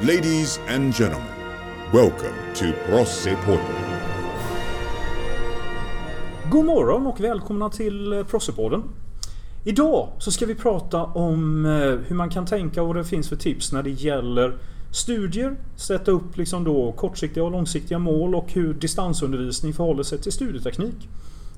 Ladies and gentlemen, welcome to Prossepodden. God morgon och välkomna till eh, Prossepodden. Idag så ska vi prata om eh, hur man kan tänka och vad det finns för tips när det gäller studier, sätta upp liksom då kortsiktiga och långsiktiga mål och hur distansundervisning förhåller sig till studieteknik.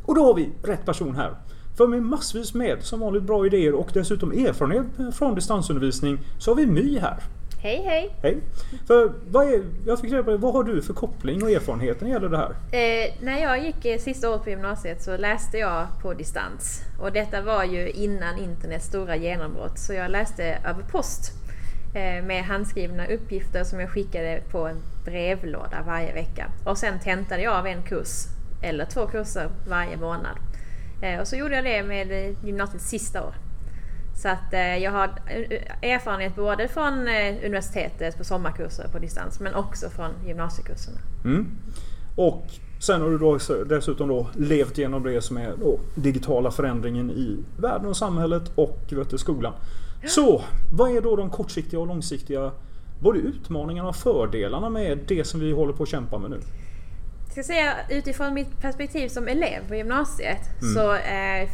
Och då har vi rätt person här. För med massvis med som vanligt bra idéer och dessutom erfarenhet från distansundervisning så har vi My här. Hej hej! Hej! För vad är, jag fick reda på vad har du för koppling och erfarenhet när det gäller det här? Eh, när jag gick eh, sista året på gymnasiet så läste jag på distans. Och detta var ju innan internets stora genombrott så jag läste över post. Eh, med handskrivna uppgifter som jag skickade på en brevlåda varje vecka. Och sen tentade jag av en kurs, eller två kurser varje månad. Eh, och så gjorde jag det med eh, gymnasiets sista år. Så att eh, jag har eh, erfarenhet både från eh, universitetet på sommarkurser på distans men också från gymnasiekurserna. Mm. Och sen har du då dessutom då levt genom det som är digitala förändringen i världen och samhället och vet du, skolan. Så vad är då de kortsiktiga och långsiktiga både utmaningarna och fördelarna med det som vi håller på att kämpa med nu? Jag ska säga utifrån mitt perspektiv som elev på gymnasiet Mm. så eh,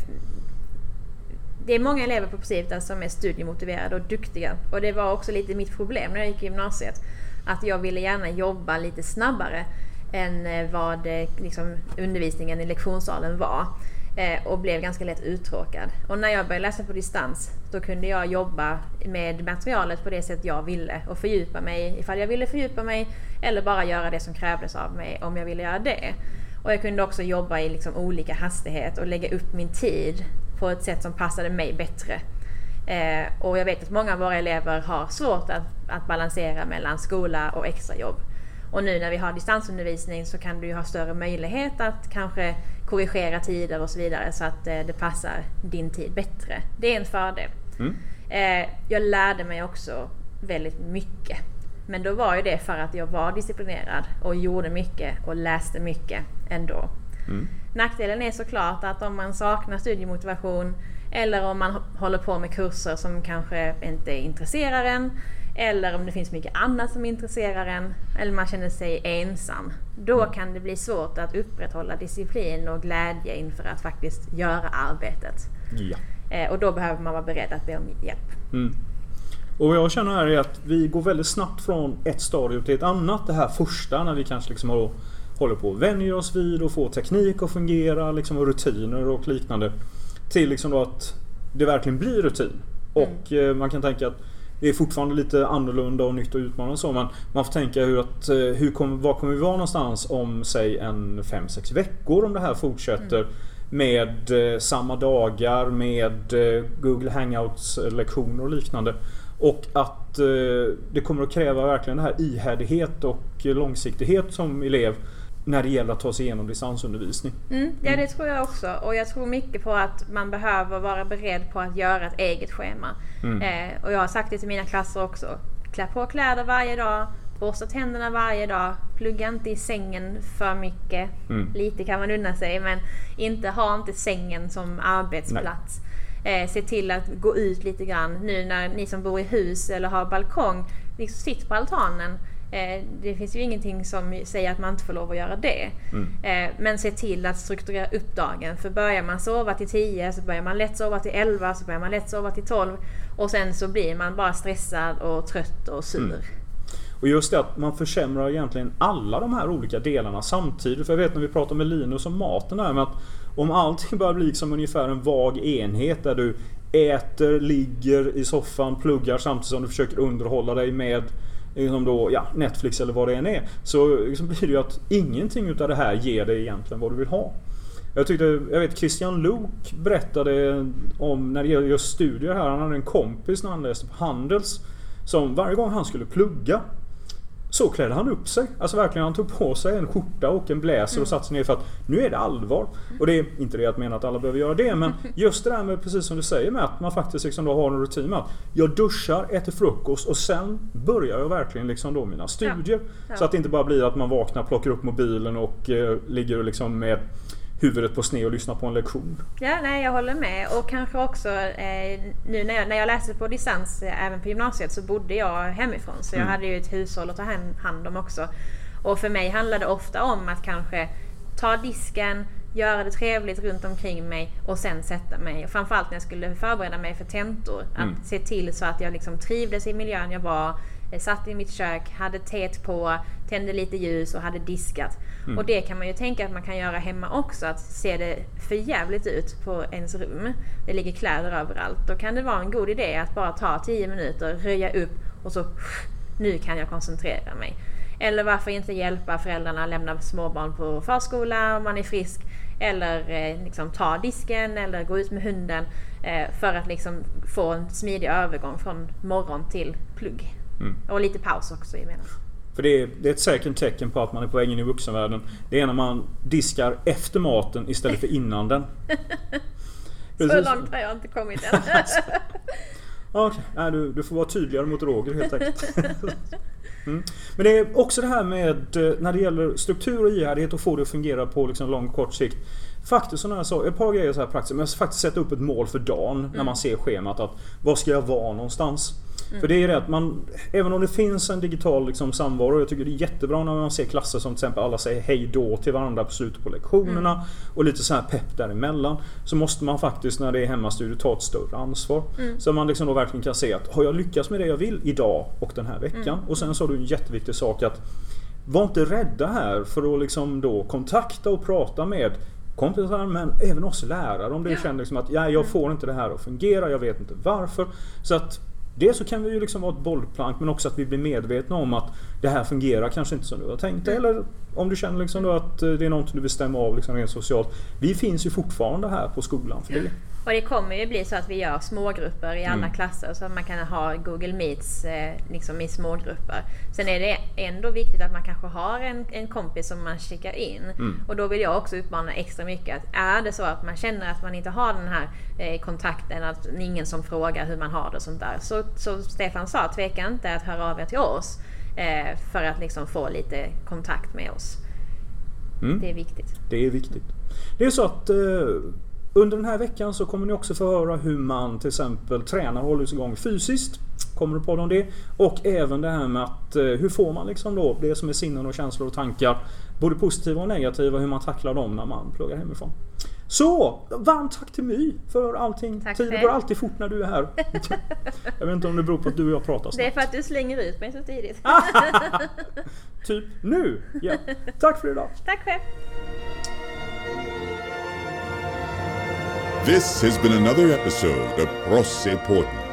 det är många elever på Posivita som är studiemotiverade och duktiga. Och det var också lite mitt problem när jag gick i gymnasiet. Att jag ville gärna jobba lite snabbare än eh, vad eh, liksom, undervisningen i lektionssalen var. Eh, och blev ganska lätt uttråkad. Och när jag började läsa på distans då kunde jag jobba med materialet på det sätt jag ville och fördjupa mig ifall jag ville fördjupa mig eller bara göra det som krävdes av mig om jag ville göra det. Och jag kunde också jobba i liksom olika hastighet och lägga upp min tid på ett sätt som passade mig bättre. Eh, och jag vet att många av våra elever har svårt att, att balansera mellan skola och extrajobb. Och nu när vi har distansundervisning så kan du ju ha större möjlighet att kanske korrigera tider och så vidare så att eh, det passar din tid bättre. Det är en fördel. Mm. Eh, jag lärde mig också väldigt mycket. Men då var ju det för att jag var disciplinerad och gjorde mycket och läste mycket ändå. Mm. Nackdelen är såklart att om man saknar studiemotivation eller om man håller på med kurser som kanske inte intresserar en eller om det finns mycket annat som intresserar en eller man känner sig ensam. Då kan det bli svårt att upprätthålla disciplin och glädje inför att faktiskt göra arbetet. Ja. Eh, och då behöver man vara beredd att be om hjälp. Mm. Och vad jag känner här är att vi går väldigt snabbt från ett stadium till ett annat. Det här första när vi kanske liksom har, håller på att vänja oss vid och få teknik att fungera liksom, och rutiner och liknande. Till liksom då att det verkligen blir rutin. Och eh, man kan tänka att det är fortfarande lite annorlunda och nytt och utmanande så men man får tänka hur att, eh, hur kommer, var kommer vi vara någonstans om säg en 5-6 veckor om det här fortsätter. Med eh, samma dagar, med eh, Google Hangouts eh, lektioner och liknande. Och att eh, det kommer att kräva verkligen det här ihärdighet och långsiktighet som elev när det gäller att ta sig igenom distansundervisning. Mm, ja det tror jag också och jag tror mycket på att man behöver vara beredd på att göra ett eget schema. Mm. Eh, och jag har sagt det till mina klasser också. Klä på kläder varje dag, borsta tänderna varje dag, plugga inte i sängen för mycket. Mm. Lite kan man unna sig men inte ha inte sängen som arbetsplats. Eh, se till att gå ut lite grann nu när ni som bor i hus eller har balkong, liksom sitt på altanen. Eh, det finns ju ingenting som säger att man inte får lov att göra det. Mm. Eh, men se till att strukturera upp dagen. För börjar man sova till 10 så börjar man lätt sova till 11 så börjar man lätt sova till 12. Och sen så blir man bara stressad och trött och sur. Mm. Och just det att man försämrar egentligen alla de här olika delarna samtidigt. För jag vet när vi pratade med Linus om maten där med att om allting börjar bli som ungefär en vag enhet där du äter, ligger i soffan, pluggar samtidigt som du försöker underhålla dig med liksom då, ja, Netflix eller vad det än är. Så liksom blir det ju att ingenting utav det här ger dig egentligen vad du vill ha. Jag tyckte, jag vet Christian Luuk berättade om när det gäller just studier här. Han hade en kompis när han läste på Handels. Som varje gång han skulle plugga så klädde han upp sig. Alltså verkligen han tog på sig en skjorta och en blazer och satte sig ner för att nu är det allvar. Och det är inte det att mena att alla behöver göra det men just det där med precis som du säger med att man faktiskt liksom då har en rutin med att jag duschar, äter frukost och sen börjar jag verkligen liksom då mina studier. Ja. Så att det inte bara blir att man vaknar, plockar upp mobilen och eh, ligger och liksom med huvudet på sned och lyssna på en lektion. Ja, nej jag håller med. Och kanske också eh, nu när jag, när jag läste på distans eh, även på gymnasiet så bodde jag hemifrån. Så jag Mm. hade ju ett hushåll att ta hand, om också. Och för mig handlade det ofta om att kanske ta disken, göra det trevligt runt omkring mig och sen sätta mig. Och framförallt när jag skulle förbereda mig för tentor. Mm. Att se till så att jag liksom trivdes i miljön jag var. eh, Satt i mitt kök, hade teet på, tände lite ljus och hade diskat. Mm. Och det kan man ju tänka att man kan göra hemma också. Att se det för jävligt ut på ens rum. Det ligger kläder överallt. Då kan det vara en god idé att bara ta 10 minuter, röja upp och så nu kan jag koncentrera mig. Eller varför inte hjälpa föräldrarna att lämna småbarn på förskola om man är frisk. Eller eh, liksom ta disken eller gå ut med hunden. Eh, för att liksom få en smidig övergång från morgon till plugg. Mm. Och lite paus också emellan. För det är, det är ett säkert tecken på att man är på väg in i vuxenvärlden. Det är när man diskar efter maten istället för innan den. Så Precis. långt har jag inte kommit än. Okej, Nej, du, du får vara tydligare mot Roger helt enkelt. Mm. Men det är också det här med eh, när det gäller struktur och ihärdighet och få det att fungera på liksom lång kort sikt. Faktiskt sådana här saker, ett par grejer så här praktiskt. Men faktiskt sätta upp ett mål för dagen när man ser schemat. att Var ska jag vara någonstans? För det är det att man, även om det finns en digital liksom samvaro, jag tycker det är jättebra när man ser klasser som till exempel alla säger hej då till varandra på slutet på lektionerna och lite så här pepp däremellan. Så måste man faktiskt när det är hemmastudio ta ett större ansvar. Så man liksom då verkligen kan se att har jag lyckats med det jag vill idag och den här veckan? Och sen så har du en jätteviktig sak att var inte rädda här för att liksom då kontakta och prata med kompisar men även oss lärare om det Ja. känner liksom att ja, jag får inte det här att fungera, jag vet inte varför. Så att Dels så kan vi ju liksom vara ett bollplank men också att vi blir medvetna om att det här fungerar kanske inte som du har tänkt dig. Eller om du känner liksom att eh, det är någonting du vill stämma av liksom rent socialt. Vi finns ju fortfarande här på skolan för det. Och det kommer ju bli så att vi gör smågrupper i alla Mm. klasser så att man kan ha Google Meets eh, liksom i smågrupper. Sen är det ändå viktigt att man kanske har en, en kompis som man skickar in. Mm. Och då vill jag också uppmana extra mycket att är det så att man känner att man inte har den här eh, kontakten, att ingen som frågar hur man har det och sånt där. Så, så Stefan sa, tveka inte att höra av er till oss eh, för att liksom få lite kontakt med oss. Mm. Det är viktigt. Det är viktigt. Det är så att eh, under den här veckan så kommer ni också få höra hur man till exempel tränar och håller sig igång fysiskt. Kommer du på om det? Och även det här med att eh, hur får man liksom då det som är sinnen och känslor och tankar. Både positiva och negativa, hur man tacklar dem när man pluggar hemifrån. Så, varmt tack till My för allting. Tack Tiden går alltid fort när du är här. jag vet inte om det beror på att du och jag pratar Det är snabbt. för att du slänger ut mig så tidigt. Typ nu! Ja. Tack för idag! Tack själv! This has been another episode of Prosse Portland.